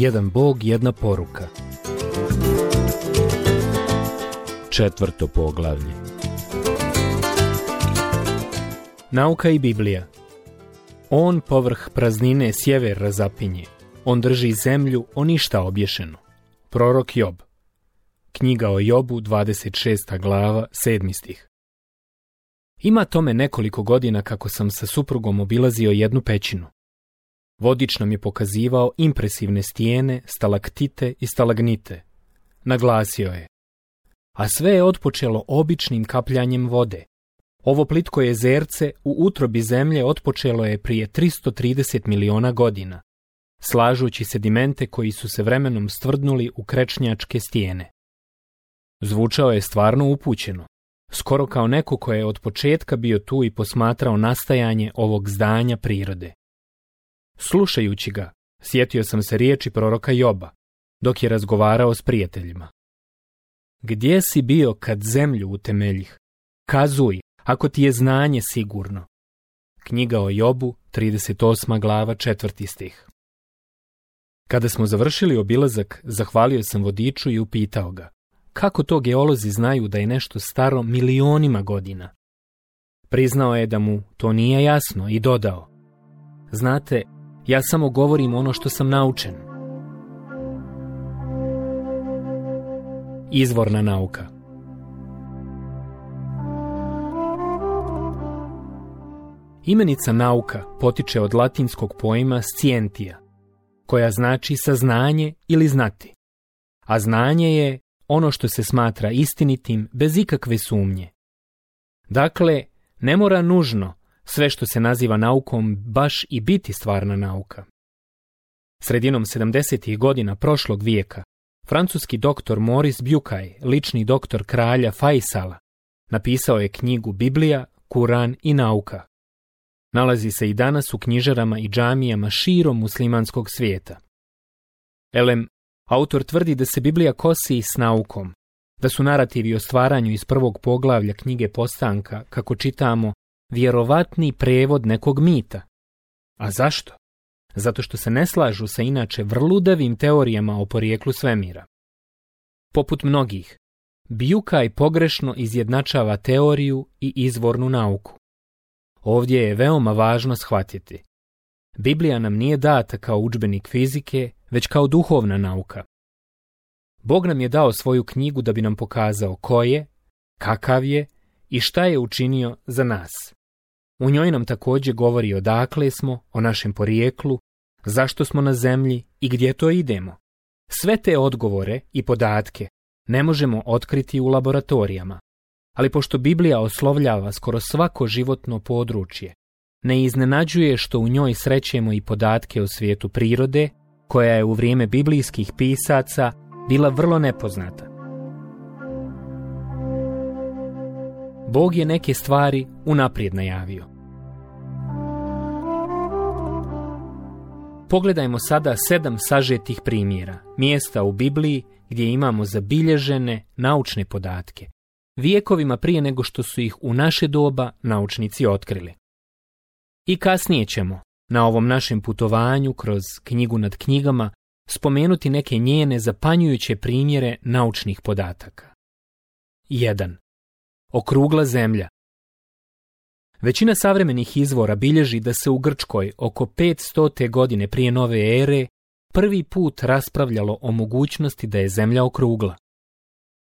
Jedan Bog, jedna poruka. Četvrto poglavlje. Nauka i Biblija. On povrh praznine sjever razapinje. On drži zemlju, on ništa obješeno. Prorok Job. Knjiga o Jobu, 26. glava, 7. stih. Ima tome nekoliko godina kako sam sa suprugom obilazio jednu pećinu. Vodič nam je pokazivao impresivne stijene, stalaktite i stalagnite. Naglasio je. A sve je otpočelo običnim kapljanjem vode. Ovo plitko jezerce u utrobi zemlje otpočelo je prije 330 miliona godina, slažući sedimente koji su se vremenom stvrdnuli u krečnjačke stijene. Zvučao je stvarno upućeno, skoro kao neko koje je od početka bio tu i posmatrao nastajanje ovog zdanja prirode. Slušajući ga, sjetio sam se riječi proroka Joba, dok je razgovarao s prijateljima. Gdje si bio kad zemlju utemeljih? Kazuj, ako ti je znanje sigurno. Knjiga o Jobu, 38. glava, 4. stih. Kada smo završili obilazak, zahvalio sam vodiču i upitao ga. Kako to geolozi znaju da je nešto staro milionima godina? Priznao je da mu to nije jasno i dodao. Znate, ja samo govorim ono što sam naučen. Izvorna nauka Imenica nauka potiče od latinskog pojma scientia, koja znači saznanje ili znati. A znanje je ono što se smatra istinitim bez ikakve sumnje. Dakle, ne mora nužno sve što se naziva naukom baš i biti stvarna nauka. Sredinom 70. godina prošlog vijeka, francuski doktor Moris Bukaj, lični doktor kralja Faisala, napisao je knjigu Biblija, Kuran i nauka. Nalazi se i danas u knjižarama i džamijama širom muslimanskog svijeta. Elem, autor tvrdi da se Biblija kosi s naukom, da su narativi o stvaranju iz prvog poglavlja knjige Postanka, kako čitamo, vjerovatni prevod nekog mita. A zašto? Zato što se ne slažu sa inače vrludavim teorijama o porijeklu svemira. Poput mnogih, Bijukaj pogrešno izjednačava teoriju i izvornu nauku. Ovdje je veoma važno shvatiti. Biblija nam nije data kao udžbenik fizike, već kao duhovna nauka. Bog nam je dao svoju knjigu da bi nam pokazao ko je, kakav je i šta je učinio za nas. U njoj nam također govori odakle smo, o našem porijeklu, zašto smo na zemlji i gdje to idemo. Sve te odgovore i podatke ne možemo otkriti u laboratorijama, ali pošto Biblija oslovljava skoro svako životno područje, ne iznenađuje što u njoj srećemo i podatke o svijetu prirode, koja je u vrijeme biblijskih pisaca bila vrlo nepoznata. Bog je neke stvari unaprijed najavio. Pogledajmo sada sedam sažetih primjera, mjesta u Bibliji gdje imamo zabilježene naučne podatke, vijekovima prije nego što su ih u naše doba naučnici otkrili. I kasnije ćemo, na ovom našem putovanju kroz knjigu nad knjigama, spomenuti neke njene zapanjujuće primjere naučnih podataka. 1. Okrugla zemlja Većina savremenih izvora bilježi da se u Grčkoj oko 500. godine prije nove ere prvi put raspravljalo o mogućnosti da je zemlja okrugla.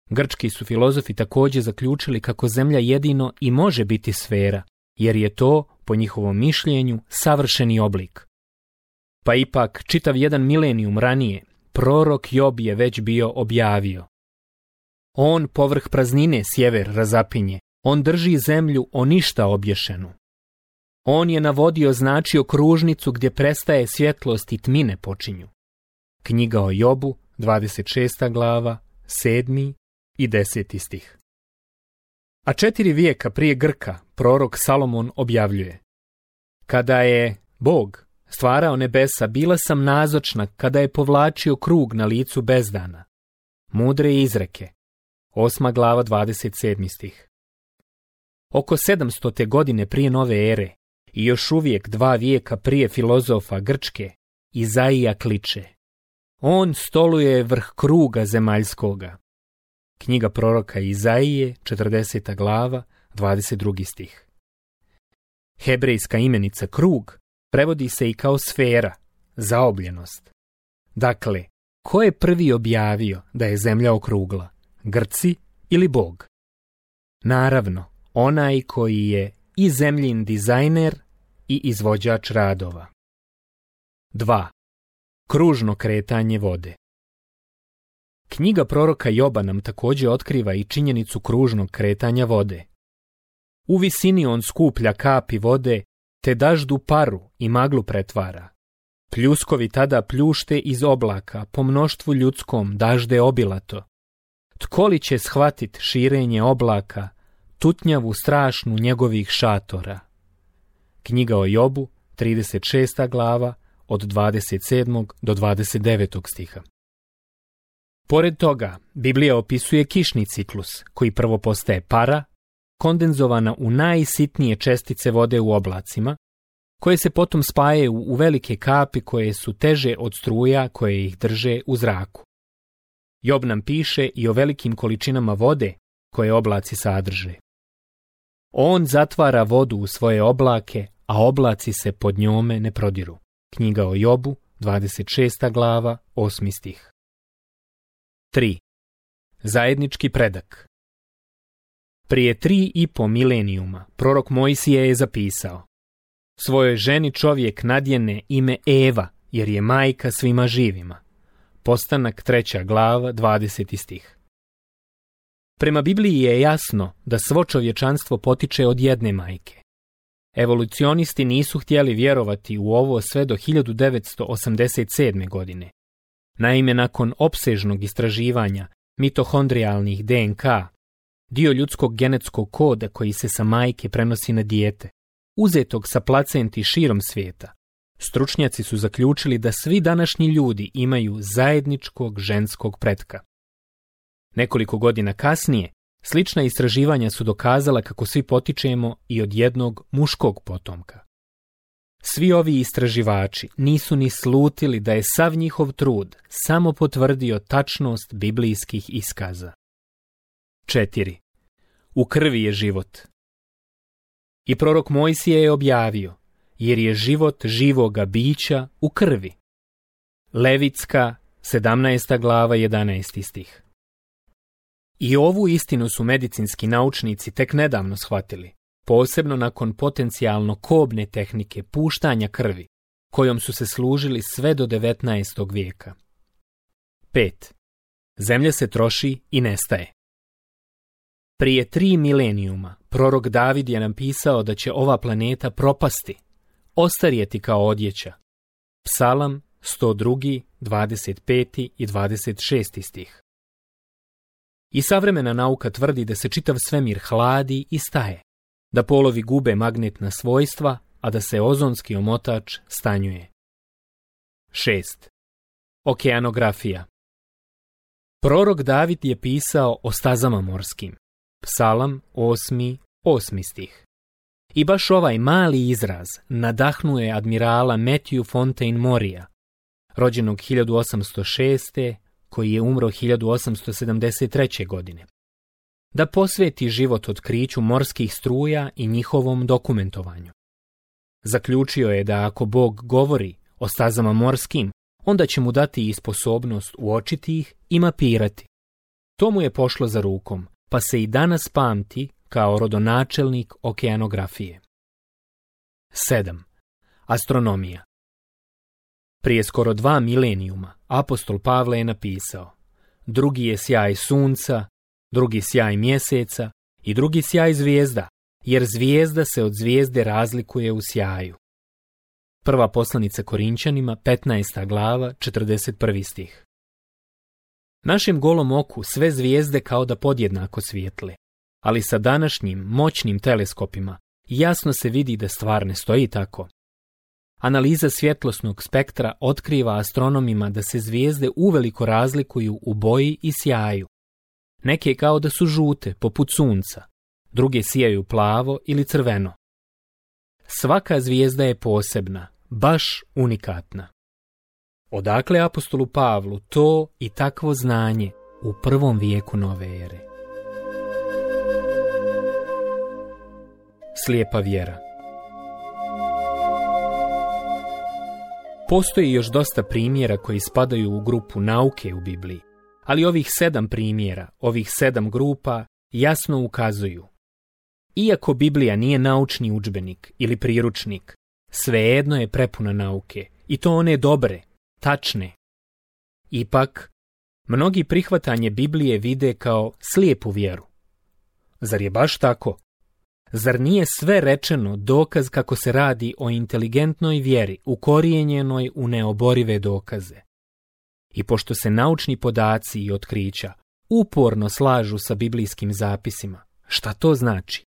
Grčki su filozofi također zaključili kako zemlja jedino i može biti sfera, jer je to, po njihovom mišljenju, savršeni oblik. Pa ipak, čitav jedan milenijum ranije, prorok Job je već bio objavio. On povrh praznine sjever razapinje, on drži zemlju o ništa obješenu. On je navodio značio kružnicu gdje prestaje svjetlost i tmine počinju. Knjiga o Jobu, 26. glava, 7. i 10. stih. A četiri vijeka prije Grka prorok Salomon objavljuje. Kada je Bog stvarao nebesa, bila sam nazočna kada je povlačio krug na licu bezdana. Mudre izreke. Osma glava, 27. stih. Oko 700. godine prije nove ere i još uvijek dva vijeka prije filozofa Grčke, Izaija kliče. On stoluje vrh kruga zemaljskoga. Knjiga proroka Izaije, 40. glava, 22. stih. Hebrejska imenica krug prevodi se i kao sfera, zaobljenost. Dakle, ko je prvi objavio da je zemlja okrugla? Grci ili Bog? Naravno, onaj koji je i zemljin dizajner i izvođač radova. 2. Kružno kretanje vode Knjiga proroka Joba nam također otkriva i činjenicu kružnog kretanja vode. U visini on skuplja kapi vode, te daždu paru i maglu pretvara. Pljuskovi tada pljušte iz oblaka, po mnoštvu ljudskom dažde obilato. Tko li će shvatit širenje oblaka, tutnjavu strašnu njegovih šatora. Knjiga o Jobu, 36. glava, od 27. do 29. stiha. Pored toga, Biblija opisuje kišni ciklus, koji prvo postaje para, kondenzovana u najsitnije čestice vode u oblacima, koje se potom spajaju u velike kapi koje su teže od struja koje ih drže u zraku. Job nam piše i o velikim količinama vode koje oblaci sadrže. On zatvara vodu u svoje oblake, a oblaci se pod njome ne prodiru. Knjiga o Jobu, 26. glava, 8. stih. 3. Zajednički predak Prije tri i po milenijuma prorok Mojsije je zapisao Svojoj ženi čovjek nadjene ime Eva, jer je majka svima živima. Postanak treća glava, 20. stih. Prema Bibliji je jasno da svo čovječanstvo potiče od jedne majke. Evolucionisti nisu htjeli vjerovati u ovo sve do 1987. godine. Naime, nakon opsežnog istraživanja mitohondrijalnih DNK, dio ljudskog genetskog koda koji se sa majke prenosi na dijete, uzetog sa placenti širom svijeta, stručnjaci su zaključili da svi današnji ljudi imaju zajedničkog ženskog pretka. Nekoliko godina kasnije, slična istraživanja su dokazala kako svi potičemo i od jednog muškog potomka. Svi ovi istraživači nisu ni slutili da je sav njihov trud samo potvrdio tačnost biblijskih iskaza. 4. U krvi je život. I prorok Mojsije je objavio, jer je život živoga bića u krvi. Levitska, 17. glava, 11. stih. I ovu istinu su medicinski naučnici tek nedavno shvatili, posebno nakon potencijalno kobne tehnike puštanja krvi, kojom su se služili sve do 19. vijeka. 5. Zemlja se troši i nestaje. Prije tri milenijuma prorok David je nam da će ova planeta propasti, ostarijeti kao odjeća. Psalam 102, 25 i 26 stih. I savremena nauka tvrdi da se čitav svemir hladi i staje, da polovi gube magnetna svojstva, a da se ozonski omotač stanjuje. 6. Okeanografija Prorok David je pisao o stazama morskim. Psalam 8. 8. stih. I baš ovaj mali izraz nadahnuje admirala Matthew Fontaine Moria, rođenog 1806 koji je umro 1873. godine, da posveti život otkriću morskih struja i njihovom dokumentovanju. Zaključio je da ako Bog govori o stazama morskim, onda će mu dati i sposobnost uočiti ih i mapirati. To mu je pošlo za rukom, pa se i danas pamti kao rodonačelnik okeanografije. 7. Astronomija Prije skoro dva milenijuma apostol Pavle je napisao Drugi je sjaj sunca, drugi sjaj mjeseca i drugi sjaj zvijezda, jer zvijezda se od zvijezde razlikuje u sjaju. Prva poslanica Korinčanima, 15. glava, 41. stih. Našem golom oku sve zvijezde kao da podjednako svijetle, ali sa današnjim moćnim teleskopima jasno se vidi da stvar ne stoji tako. Analiza svjetlosnog spektra otkriva astronomima da se zvijezde uveliko razlikuju u boji i sjaju. Neke kao da su žute, poput sunca, druge sijaju plavo ili crveno. Svaka zvijezda je posebna, baš unikatna. Odakle apostolu Pavlu to i takvo znanje u prvom vijeku nove ere? Slijepa vjera Postoji još dosta primjera koji spadaju u grupu nauke u Bibliji, ali ovih sedam primjera, ovih sedam grupa, jasno ukazuju. Iako Biblija nije naučni udžbenik ili priručnik, svejedno je prepuna nauke, i to one dobre, tačne. Ipak, mnogi prihvatanje Biblije vide kao slijepu vjeru. Zar je baš tako? Zar nije sve rečeno dokaz kako se radi o inteligentnoj vjeri ukorijenjenoj u neoborive dokaze? I pošto se naučni podaci i otkrića uporno slažu sa biblijskim zapisima, šta to znači?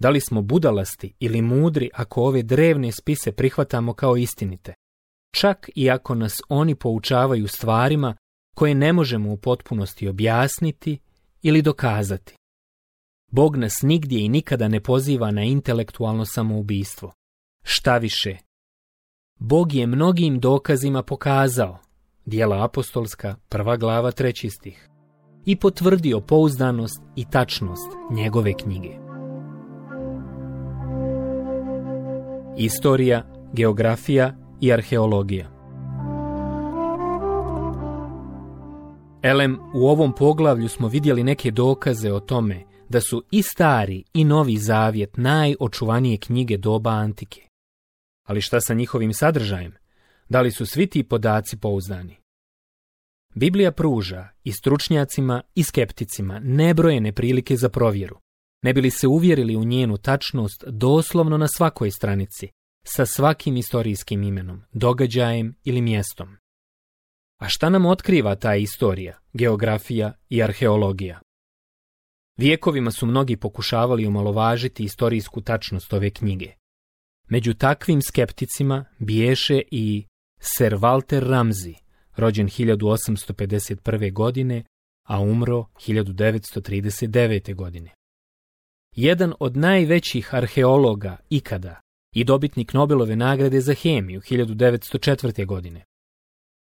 Da li smo budalasti ili mudri ako ove drevne spise prihvatamo kao istinite? Čak i ako nas oni poučavaju stvarima koje ne možemo u potpunosti objasniti ili dokazati. Bog nas nigdje i nikada ne poziva na intelektualno samoubistvo. Šta više, Bog je mnogim dokazima pokazao, dijela apostolska, prva glava, treći stih, i potvrdio pouzdanost i tačnost njegove knjige. Istorija, geografija i arheologija Elem, u ovom poglavlju smo vidjeli neke dokaze o tome da su i stari i novi zavjet najočuvanije knjige doba antike. Ali šta sa njihovim sadržajem? Da li su svi ti podaci pouzdani? Biblija pruža i stručnjacima i skepticima nebrojene prilike za provjeru, ne bili se uvjerili u njenu tačnost doslovno na svakoj stranici, sa svakim istorijskim imenom, događajem ili mjestom. A šta nam otkriva ta istorija, geografija i arheologija? Vijekovima su mnogi pokušavali omalovažiti istorijsku tačnost ove knjige. Među takvim skepticima biješe i Sir Walter Ramsey, rođen 1851. godine, a umro 1939. godine. Jedan od najvećih arheologa ikada i dobitnik Nobelove nagrade za hemiju 1904. godine.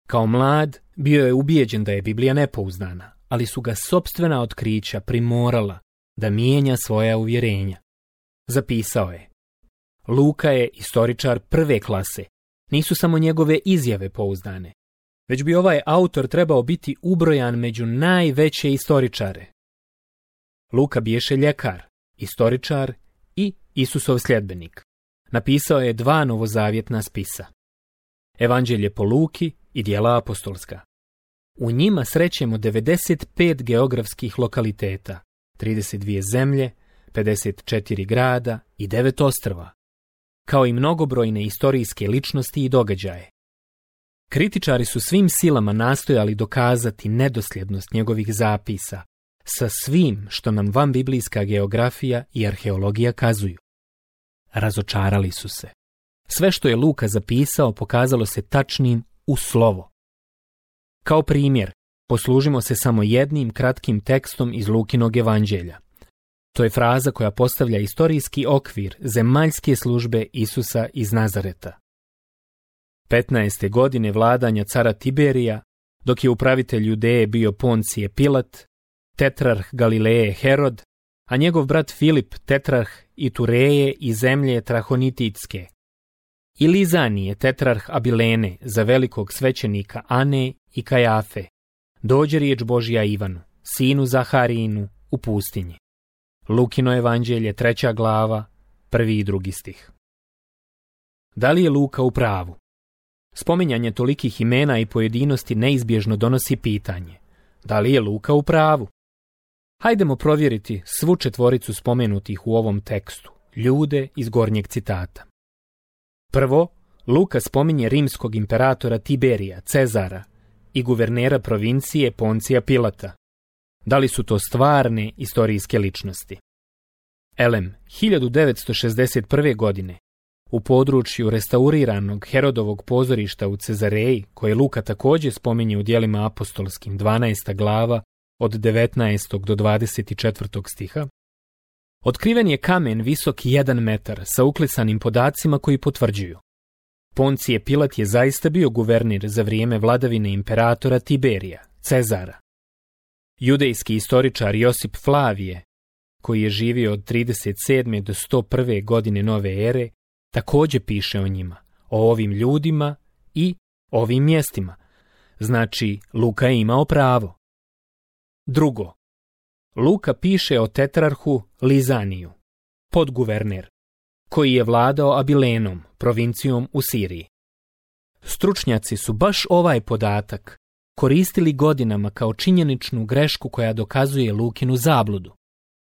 Kao mlad bio je ubijeđen da je Biblija nepouzdana, ali su ga sopstvena otkrića primorala da mijenja svoja uvjerenja. Zapisao je. Luka je istoričar prve klase. Nisu samo njegove izjave pouzdane. Već bi ovaj autor trebao biti ubrojan među najveće istoričare. Luka biješe ljekar, istoričar i Isusov sljedbenik. Napisao je dva novozavjetna spisa. Evanđelje po Luki i dijela apostolska. U njima srećemo 95 geografskih lokaliteta, 32 zemlje, 54 grada i 9 ostrva, kao i mnogobrojne istorijske ličnosti i događaje. Kritičari su svim silama nastojali dokazati nedosljednost njegovih zapisa sa svim što nam van biblijska geografija i arheologija kazuju. Razočarali su se. Sve što je Luka zapisao pokazalo se tačnim u slovo. Kao primjer, poslužimo se samo jednim kratkim tekstom iz Lukinog evanđelja. To je fraza koja postavlja istorijski okvir zemaljske službe Isusa iz Nazareta. 15. godine vladanja cara Tiberija, dok je upravitelj Judeje bio Poncije Pilat, tetrarh Galileje Herod, a njegov brat Filip tetrarh i Tureje i zemlje Trahonititske. I Lizanije tetrarh Abilene za velikog svećenika Ane i Kajafe, dođe riječ Božja Ivanu, sinu Zaharinu, u pustinji. Lukino evanđelje, treća glava, prvi i drugi stih. Da li je Luka u pravu? Spominjanje tolikih imena i pojedinosti neizbježno donosi pitanje. Da li je Luka u pravu? Hajdemo provjeriti svu četvoricu spomenutih u ovom tekstu, ljude iz gornjeg citata. Prvo, Luka spominje rimskog imperatora Tiberija, Cezara, i guvernera provincije Poncija Pilata. Da li su to stvarne istorijske ličnosti? Elem, 1961. godine, u području restauriranog Herodovog pozorišta u Cezareji, koje Luka također spominje u dijelima apostolskim 12. glava od 19. do 24. stiha, otkriven je kamen visok 1 metar sa uklesanim podacima koji potvrđuju. Poncije Pilat je zaista bio guvernir za vrijeme vladavine imperatora Tiberija, Cezara. Judejski istoričar Josip Flavije, koji je živio od 37. do 101. godine nove ere, također piše o njima, o ovim ljudima i ovim mjestima. Znači, Luka je imao pravo. Drugo, Luka piše o tetrarhu Lizaniju, podguverner koji je vladao Abilenom, provincijom u Siriji. Stručnjaci su baš ovaj podatak koristili godinama kao činjeničnu grešku koja dokazuje Lukinu zabludu.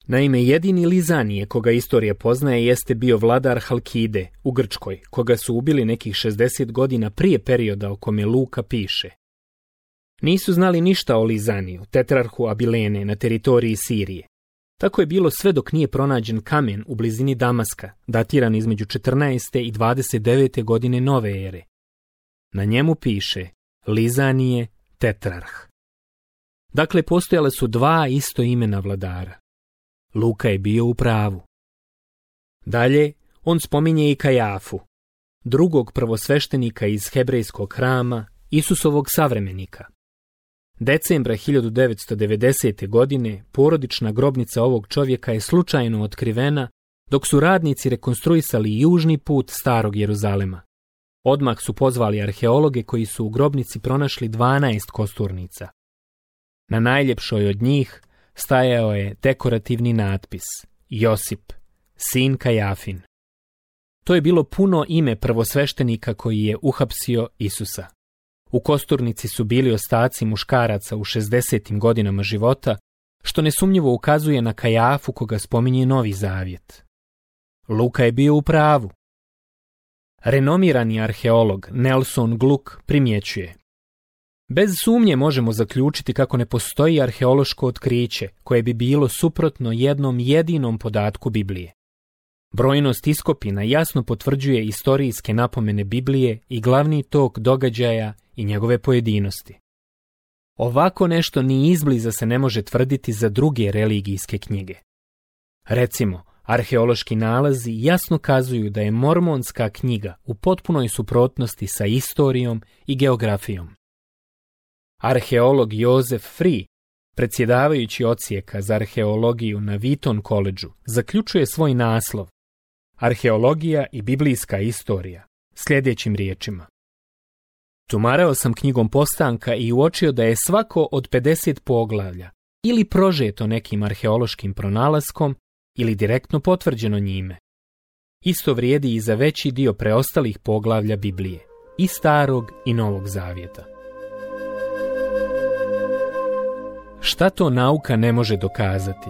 Naime, jedini Lizanije koga istorija poznaje jeste bio vladar Halkide u Grčkoj, koga su ubili nekih 60 godina prije perioda o kome Luka piše. Nisu znali ništa o Lizaniju, tetrarhu Abilene na teritoriji Sirije. Tako je bilo sve dok nije pronađen kamen u blizini Damaska, datiran između 14. i 29. godine nove ere. Na njemu piše Lizanije tetrarh. Dakle, postojale su dva isto imena vladara. Luka je bio u pravu. Dalje, on spominje i Kajafu, drugog prvosveštenika iz hebrejskog hrama, Isusovog savremenika. Decembra 1990. godine porodična grobnica ovog čovjeka je slučajno otkrivena dok su radnici rekonstruisali južni put starog Jeruzalema. Odmah su pozvali arheologe koji su u grobnici pronašli 12 kosturnica. Na najljepšoj od njih stajao je dekorativni natpis Josip, sin Kajafin. To je bilo puno ime prvosveštenika koji je uhapsio Isusa. U kosturnici su bili ostaci muškaraca u 60. godinama života, što nesumnjivo ukazuje na kajafu koga spominje Novi Zavjet. Luka je bio u pravu. Renomirani arheolog Nelson Gluck primjećuje. Bez sumnje možemo zaključiti kako ne postoji arheološko otkriće koje bi bilo suprotno jednom jedinom podatku Biblije. Brojnost iskopina jasno potvrđuje istorijske napomene Biblije i glavni tok događaja i njegove pojedinosti. Ovako nešto ni izbliza se ne može tvrditi za druge religijske knjige. Recimo, arheološki nalazi jasno kazuju da je mormonska knjiga u potpunoj suprotnosti sa istorijom i geografijom. Arheolog Jozef Free, predsjedavajući ocijeka za arheologiju na Viton koleđu, zaključuje svoj naslov Arheologija i biblijska istorija, sljedećim riječima. Tumarao sam knjigom postanka i uočio da je svako od 50 poglavlja ili prožeto nekim arheološkim pronalaskom ili direktno potvrđeno njime. Isto vrijedi i za veći dio preostalih poglavlja Biblije, i starog i novog zavjeta. Šta to nauka ne može dokazati?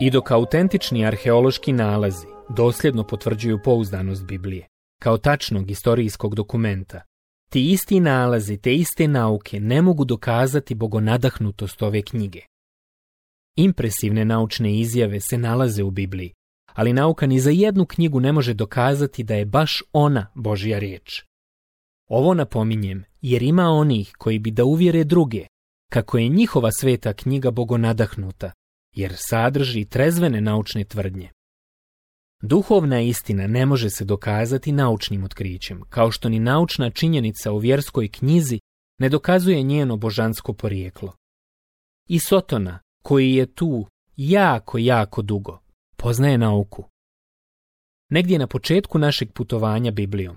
I dok autentični arheološki nalazi dosljedno potvrđuju pouzdanost Biblije, kao tačnog istorijskog dokumenta, ti isti nalazi, te iste nauke ne mogu dokazati bogonadahnutost ove knjige. Impresivne naučne izjave se nalaze u Bibliji, ali nauka ni za jednu knjigu ne može dokazati da je baš ona Božja riječ. Ovo napominjem jer ima onih koji bi da uvjere druge kako je njihova sveta knjiga bogonadahnuta, jer sadrži trezvene naučne tvrdnje. Duhovna istina ne može se dokazati naučnim otkrićem, kao što ni naučna činjenica u vjerskoj knjizi ne dokazuje njeno božansko porijeklo. I Sotona, koji je tu jako, jako dugo, poznaje nauku. Negdje na početku našeg putovanja Biblijom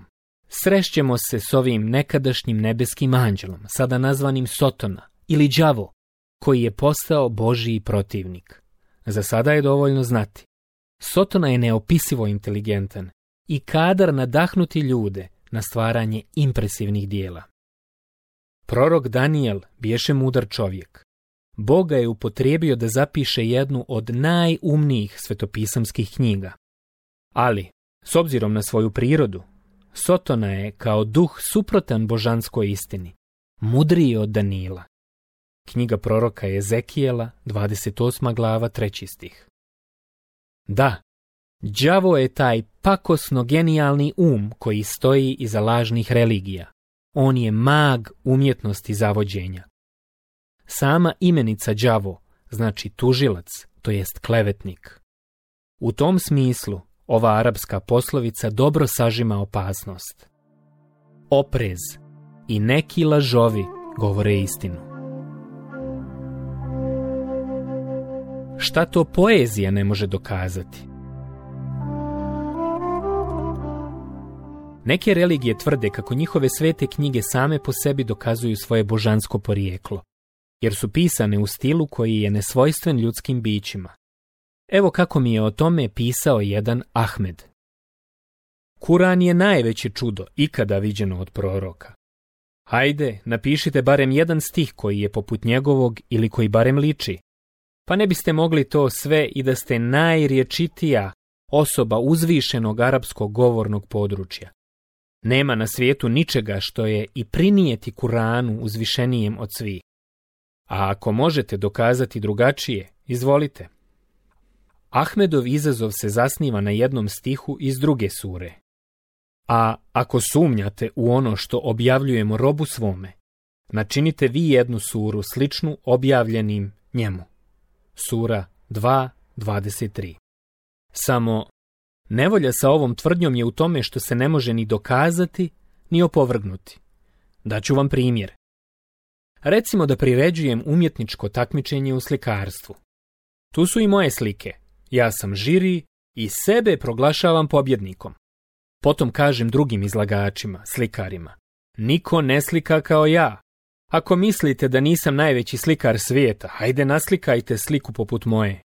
srešćemo se s ovim nekadašnjim nebeskim anđelom, sada nazvanim Sotona ili đavo, koji je postao Božiji protivnik. Za sada je dovoljno znati. Sotona je neopisivo inteligentan i kadar nadahnuti ljude na stvaranje impresivnih dijela. Prorok Daniel biješe mudar čovjek. Boga je upotrijebio da zapiše jednu od najumnijih svetopisamskih knjiga. Ali, s obzirom na svoju prirodu, Sotona je kao duh suprotan božanskoj istini, mudriji od Danila. Knjiga proroka Ezekijela, 28. glava, 3. stih. Da, đavo je taj pakosno genijalni um koji stoji iza lažnih religija. On je mag umjetnosti zavođenja. Sama imenica đavo znači tužilac, to jest klevetnik. U tom smislu ova arapska poslovica dobro sažima opasnost. Oprez i neki lažovi govore istinu. Šta to poezija ne može dokazati? Neke religije tvrde kako njihove svete knjige same po sebi dokazuju svoje božansko porijeklo, jer su pisane u stilu koji je nesvojstven ljudskim bićima. Evo kako mi je o tome pisao jedan Ahmed. Kuran je najveće čudo ikada viđeno od proroka. Hajde, napišite barem jedan stih koji je poput njegovog ili koji barem liči. Pa ne biste mogli to sve i da ste najriječitija osoba uzvišenog arapskog govornog područja. Nema na svijetu ničega što je i prinijeti Kuranu uzvišenijem od svih. A ako možete dokazati drugačije, izvolite. Ahmedov izazov se zasniva na jednom stihu iz druge sure. A ako sumnjate u ono što objavljujemo robu svome, načinite vi jednu suru sličnu objavljenim njemu sura 2.23. Samo, nevolja sa ovom tvrdnjom je u tome što se ne može ni dokazati, ni opovrgnuti. Daću vam primjer. Recimo da priređujem umjetničko takmičenje u slikarstvu. Tu su i moje slike. Ja sam žiri i sebe proglašavam pobjednikom. Potom kažem drugim izlagačima, slikarima. Niko ne slika kao ja. Ako mislite da nisam najveći slikar svijeta, hajde naslikajte sliku poput moje.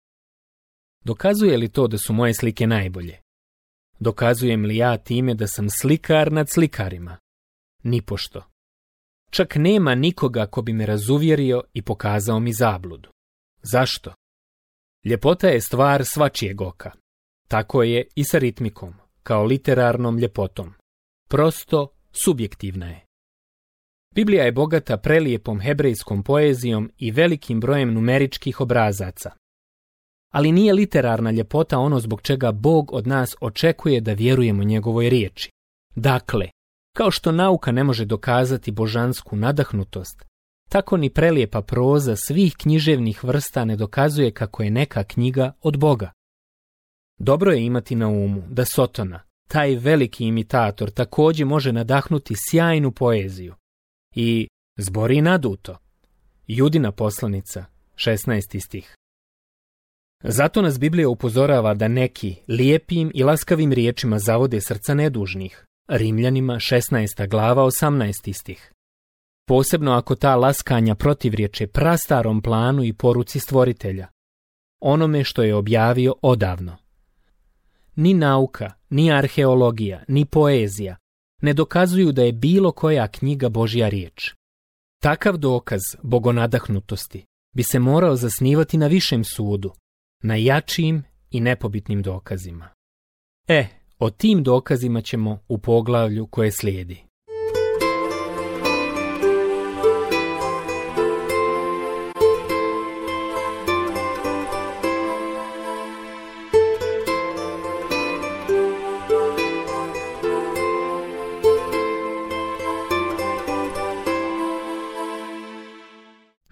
Dokazuje li to da su moje slike najbolje? Dokazujem li ja time da sam slikar nad slikarima? Nipošto. Čak nema nikoga ko bi me razuvjerio i pokazao mi zabludu. Zašto? Ljepota je stvar svačijeg oka. Tako je i sa ritmikom, kao literarnom ljepotom. Prosto subjektivna je. Biblija je bogata prelijepom hebrejskom poezijom i velikim brojem numeričkih obrazaca. Ali nije literarna ljepota ono zbog čega Bog od nas očekuje da vjerujemo njegovoj riječi. Dakle, kao što nauka ne može dokazati božansku nadahnutost, tako ni prelijepa proza svih književnih vrsta ne dokazuje kako je neka knjiga od Boga. Dobro je imati na umu da Sotona, taj veliki imitator, također može nadahnuti sjajnu poeziju, i zbori naduto. Judina poslanica, 16. stih. Zato nas Biblija upozorava da neki lijepim i laskavim riječima zavode srca nedužnih. Rimljanima 16. glava 18. stih. Posebno ako ta laskanja protivriječe prastarom planu i poruci stvoritelja. Onome što je objavio odavno. Ni nauka, ni arheologija, ni poezija ne dokazuju da je bilo koja knjiga Božja riječ. Takav dokaz bogonadahnutosti bi se morao zasnivati na višem sudu, na jačijim i nepobitnim dokazima. E, o tim dokazima ćemo u poglavlju koje slijedi.